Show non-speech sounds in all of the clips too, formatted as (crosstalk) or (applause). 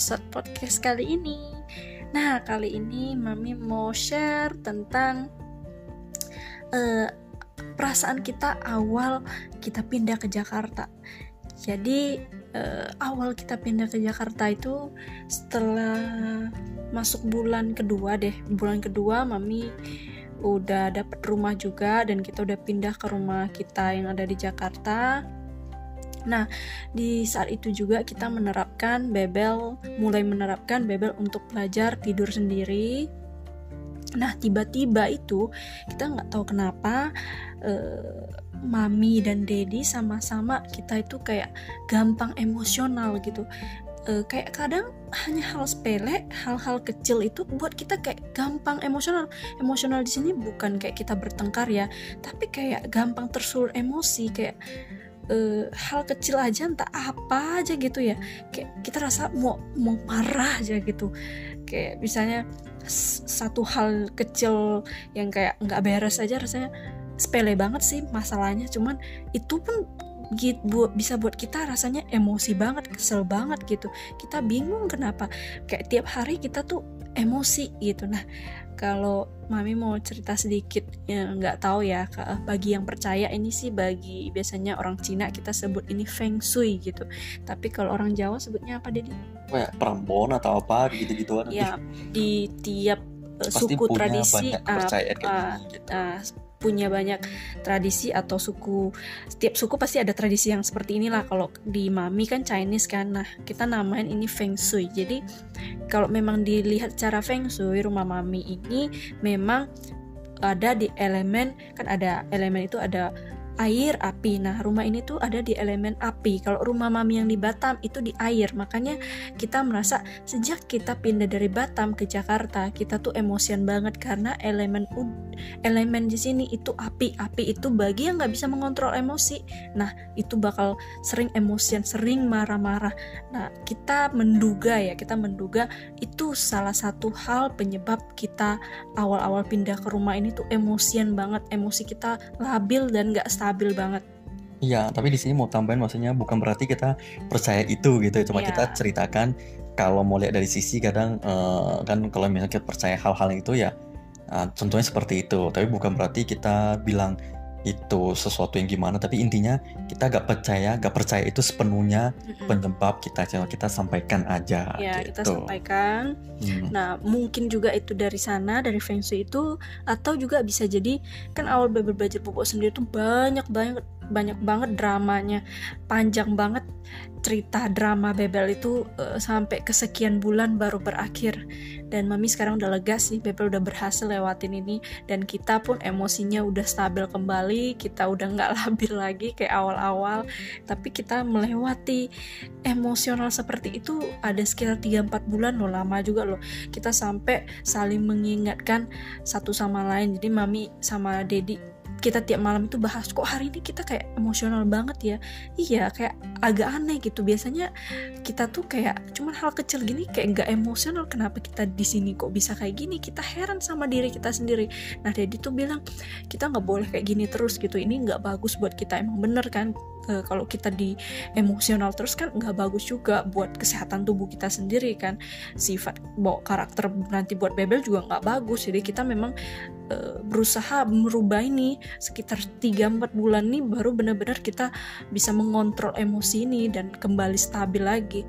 episode podcast kali ini. Nah, kali ini Mami mau share tentang uh, perasaan kita awal kita pindah ke Jakarta. Jadi, uh, awal kita pindah ke Jakarta itu setelah masuk bulan kedua deh. Bulan kedua Mami udah dapet rumah juga dan kita udah pindah ke rumah kita yang ada di Jakarta Nah, di saat itu juga kita menerapkan Bebel, mulai menerapkan Bebel untuk belajar tidur sendiri. Nah, tiba-tiba itu kita nggak tahu kenapa uh, mami dan dedi sama-sama kita itu kayak gampang emosional gitu. Uh, kayak kadang hanya hal sepele, hal-hal kecil itu buat kita kayak gampang emosional. Emosional di sini bukan kayak kita bertengkar ya, tapi kayak gampang tersulut emosi kayak uh, hal kecil aja entah apa aja gitu ya. Kayak kita rasa mau mau marah aja gitu. Kayak misalnya satu hal kecil yang kayak nggak beres aja rasanya sepele banget sih masalahnya. Cuman itu pun gitu bisa buat kita rasanya emosi banget kesel banget gitu. Kita bingung kenapa. Kayak tiap hari kita tuh emosi gitu nah kalau mami mau cerita sedikit ya nggak tahu ya bagi yang percaya ini sih bagi biasanya orang Cina kita sebut ini feng shui gitu tapi kalau orang Jawa sebutnya apa Dedi? Kayak perambon atau apa gitu gitu ya di tiap uh, suku tradisi uh, uh, gitu. uh, punya banyak tradisi atau suku. Setiap suku pasti ada tradisi yang seperti inilah. Kalau di mami kan Chinese kan. Nah kita namain ini feng shui. Jadi kalau memang dilihat cara feng shui rumah mami ini memang ada di elemen kan ada elemen itu ada air, api. Nah, rumah ini tuh ada di elemen api. Kalau rumah mami yang di Batam itu di air. Makanya kita merasa sejak kita pindah dari Batam ke Jakarta, kita tuh emosian banget karena elemen elemen di sini itu api. Api itu bagi yang nggak bisa mengontrol emosi. Nah, itu bakal sering emosian, sering marah-marah. Nah, kita menduga ya, kita menduga itu salah satu hal penyebab kita awal-awal pindah ke rumah ini tuh emosian banget. Emosi kita labil dan nggak stabil stabil banget. Iya, tapi di sini mau tambahin maksudnya bukan berarti kita percaya itu gitu, ya. cuma yeah. kita ceritakan kalau mau lihat dari sisi kadang uh, kan kalau misalnya kita percaya hal-hal itu ya uh, contohnya seperti itu, tapi bukan berarti kita bilang itu sesuatu yang gimana tapi intinya kita gak percaya gak percaya itu sepenuhnya mm-hmm. penyebab kita kita sampaikan aja ya gitu. kita sampaikan hmm. nah mungkin juga itu dari sana dari feng shui itu atau juga bisa jadi kan awal belajar pupuk sendiri tuh banyak banyak banyak banget dramanya panjang banget cerita drama Bebel itu uh, sampai kesekian bulan baru berakhir. Dan mami sekarang udah lega sih Bebel udah berhasil lewatin ini. Dan kita pun emosinya udah stabil kembali kita udah nggak (laughs) labil lagi kayak awal-awal. Tapi kita melewati emosional seperti itu ada sekitar 3-4 bulan loh lama juga loh. Kita sampai saling mengingatkan satu sama lain. Jadi mami sama Dedi kita tiap malam itu bahas kok hari ini kita kayak emosional banget ya? Iya kayak agak aneh gitu. Biasanya kita tuh kayak cuman hal kecil gini kayak nggak emosional kenapa kita di sini kok bisa kayak gini? Kita heran sama diri kita sendiri. Nah Dedi tuh bilang kita nggak boleh kayak gini terus gitu. Ini nggak bagus buat kita. Emang bener kan e, kalau kita di emosional terus kan nggak bagus juga buat kesehatan tubuh kita sendiri kan. Sifat bawa karakter nanti buat bebel juga nggak bagus. Jadi kita memang e, berusaha merubah ini sekitar 3-4 bulan nih baru benar-benar kita bisa mengontrol emosi ini dan kembali stabil lagi.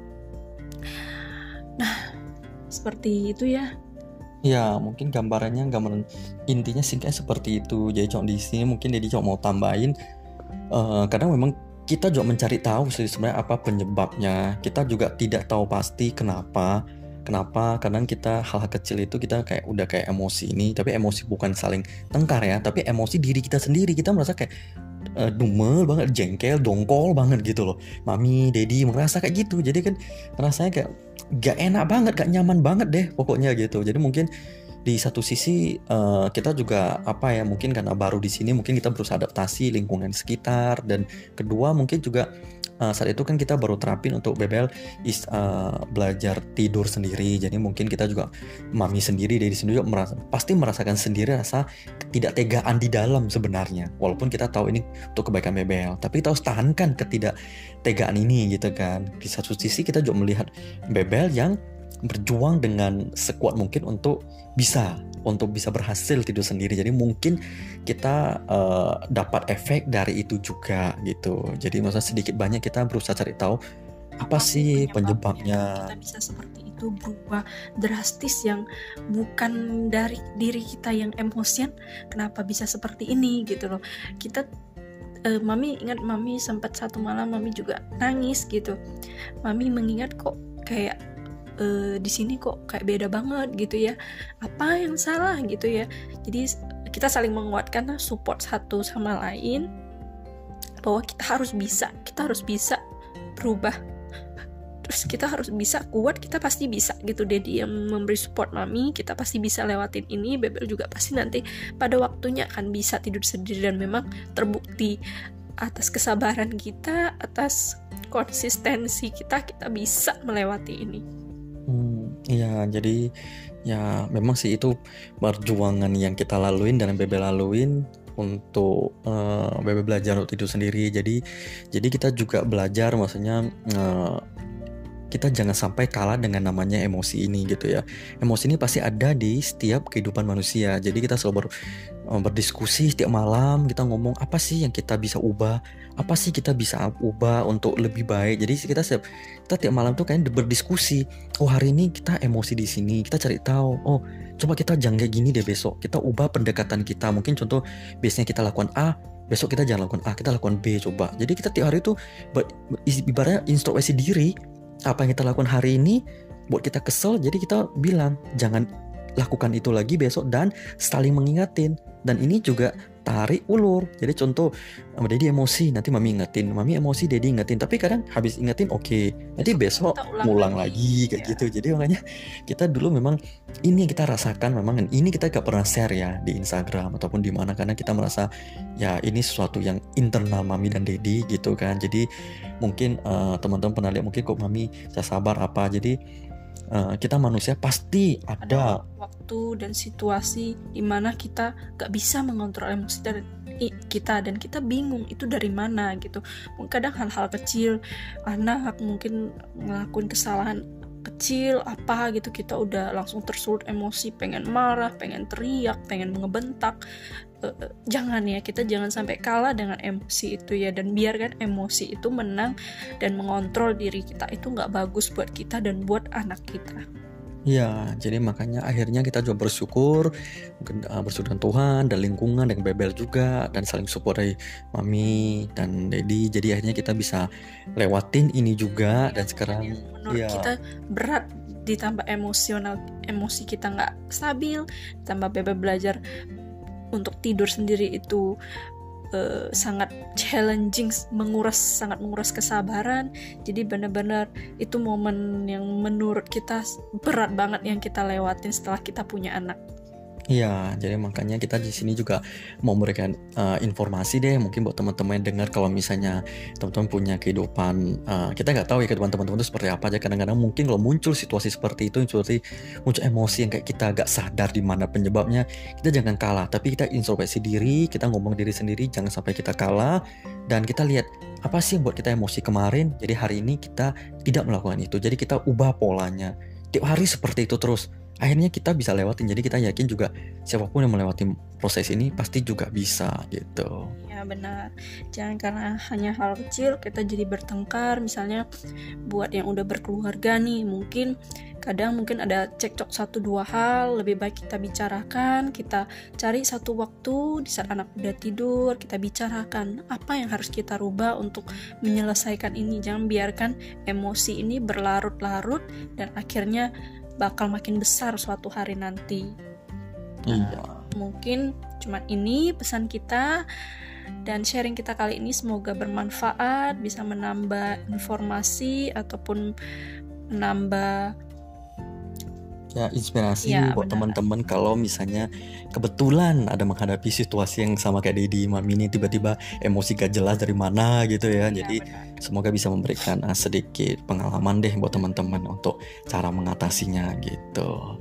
Nah seperti itu ya. Ya, mungkin gambarannya gambaran intinya sih kayak seperti itu. Jadi cok di sini mungkin jadi cok mau tambahin uh, kadang memang kita juga mencari tahu sih sebenarnya apa penyebabnya. Kita juga tidak tahu pasti kenapa Kenapa? Kadang kita hal-hal kecil itu kita kayak udah kayak emosi ini, tapi emosi bukan saling tengkar ya, tapi emosi diri kita sendiri. Kita merasa kayak uh, dumel banget, jengkel, dongkol banget gitu loh. Mami, daddy merasa kayak gitu. Jadi kan rasanya kayak gak enak banget, gak nyaman banget deh pokoknya gitu. Jadi mungkin di satu sisi uh, kita juga apa ya mungkin karena baru di sini mungkin kita berusaha adaptasi lingkungan sekitar. Dan kedua mungkin juga uh, saat itu kan kita baru terapin untuk Bebel is uh, belajar tidur sendiri. Jadi mungkin kita juga mami sendiri dari sini juga merasa pasti merasakan sendiri rasa tidak tegaan di dalam sebenarnya. Walaupun kita tahu ini untuk kebaikan Bebel tapi kita harus tahankan ketidak tegaan ini gitu kan. Di satu sisi kita juga melihat Bebel yang berjuang dengan sekuat mungkin untuk bisa untuk bisa berhasil tidur sendiri. Jadi mungkin kita uh, dapat efek dari itu juga gitu. Jadi maksudnya sedikit banyak kita berusaha cari tahu apa, apa sih penyebabnya. Kita bisa seperti itu berubah drastis yang bukan dari diri kita yang emosian. Kenapa bisa seperti ini gitu loh. Kita uh, mami ingat mami sempat satu malam mami juga nangis gitu. Mami mengingat kok kayak uh, di sini kok kayak beda banget gitu ya. Apa yang salah gitu ya? Jadi kita saling menguatkan support satu sama lain bahwa kita harus bisa kita harus bisa berubah. Terus kita harus bisa kuat kita pasti bisa gitu. Dedi yang memberi support mami kita pasti bisa lewatin ini. Bebel juga pasti nanti pada waktunya akan bisa tidur sendiri dan memang terbukti atas kesabaran kita atas konsistensi kita kita bisa melewati ini Iya, jadi ya memang sih itu perjuangan yang kita laluin dan Bebe laluin untuk uh, Bebe belajar untuk itu sendiri. Jadi jadi kita juga belajar maksudnya uh, kita jangan sampai kalah dengan namanya emosi ini gitu ya. Emosi ini pasti ada di setiap kehidupan manusia. Jadi kita selalu berdiskusi setiap malam, kita ngomong apa sih yang kita bisa ubah, apa sih kita bisa ubah untuk lebih baik. Jadi kita setiap kita tiap malam tuh kayak berdiskusi. Oh hari ini kita emosi di sini, kita cari tahu. Oh coba kita jangan kayak gini deh besok. Kita ubah pendekatan kita. Mungkin contoh biasanya kita lakukan A, besok kita jangan lakukan A, kita lakukan B coba. Jadi kita tiap hari itu ibaratnya introspeksi diri apa yang kita lakukan hari ini buat kita kesel jadi kita bilang jangan lakukan itu lagi besok dan saling mengingatin dan ini juga tarik ulur. Jadi contoh Dedi emosi nanti mami ingetin. Mami emosi Dedi ingetin. Tapi kadang habis ingetin oke okay. nanti besok ngulang lagi, lagi kayak ya. gitu. Jadi makanya kita dulu memang ini yang kita rasakan memang ini kita gak pernah share ya di Instagram ataupun di mana karena kita merasa ya ini sesuatu yang internal mami dan Dedi gitu kan. Jadi mungkin uh, teman-teman pernah lihat mungkin kok mami saya sabar apa. Jadi uh, kita manusia pasti ada, ada waktu dan situasi di mana kita gak bisa mengontrol emosi dari kita. Dan kita bingung itu dari mana gitu. Kadang hal-hal kecil anak mungkin ngelakuin kesalahan kecil apa gitu. Kita udah langsung tersulut emosi pengen marah pengen teriak pengen ngebentak uh, jangan ya kita jangan sampai kalah dengan emosi itu ya dan biarkan emosi itu menang dan mengontrol diri kita itu nggak bagus buat kita dan buat anak kita. Ya, jadi makanya akhirnya kita juga bersyukur, uh, bersyukur dengan Tuhan dan lingkungan dan Bebel juga dan saling support dari Mami dan Dedi. Jadi akhirnya kita bisa lewatin ini juga dan sekarang menurut ya. kita berat ditambah emosional emosi kita nggak stabil, tambah Bebel belajar untuk tidur sendiri itu uh, sangat challenging, menguras sangat menguras kesabaran. Jadi benar-benar itu momen yang menurut kita berat banget yang kita lewatin setelah kita punya anak. Iya, jadi makanya kita di sini juga mau memberikan uh, informasi deh, mungkin buat teman-teman yang dengar kalau misalnya teman-teman punya kehidupan, uh, kita nggak tahu ya kehidupan teman-teman itu seperti apa aja. Kadang-kadang mungkin kalau muncul situasi seperti itu, seperti muncul emosi yang kayak kita agak sadar di mana penyebabnya, kita jangan kalah, tapi kita introspeksi diri, kita ngomong diri sendiri, jangan sampai kita kalah, dan kita lihat apa sih yang buat kita emosi kemarin. Jadi hari ini kita tidak melakukan itu, jadi kita ubah polanya. Tiap hari seperti itu terus akhirnya kita bisa lewatin. Jadi kita yakin juga siapa pun yang melewati proses ini pasti juga bisa gitu. Ya benar. Jangan karena hanya hal kecil kita jadi bertengkar. Misalnya buat yang udah berkeluarga nih mungkin kadang mungkin ada cekcok satu dua hal lebih baik kita bicarakan. Kita cari satu waktu di saat anak udah tidur kita bicarakan apa yang harus kita rubah untuk menyelesaikan ini. Jangan biarkan emosi ini berlarut-larut dan akhirnya bakal makin besar suatu hari nanti. Iya. mungkin cuma ini pesan kita dan sharing kita kali ini semoga bermanfaat, bisa menambah informasi ataupun menambah ya inspirasi Ya, buat teman-teman kalau misalnya kebetulan ada menghadapi situasi yang sama kayak Dedi Mami ini tiba-tiba emosi gak jelas dari mana gitu ya. Iya, Jadi benar. semoga bisa memberikan uh, sedikit pengalaman deh buat teman-teman untuk cara mengatasinya gitu.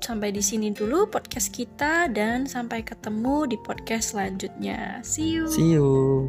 Sampai di sini dulu podcast kita dan sampai ketemu di podcast selanjutnya. See you. See you.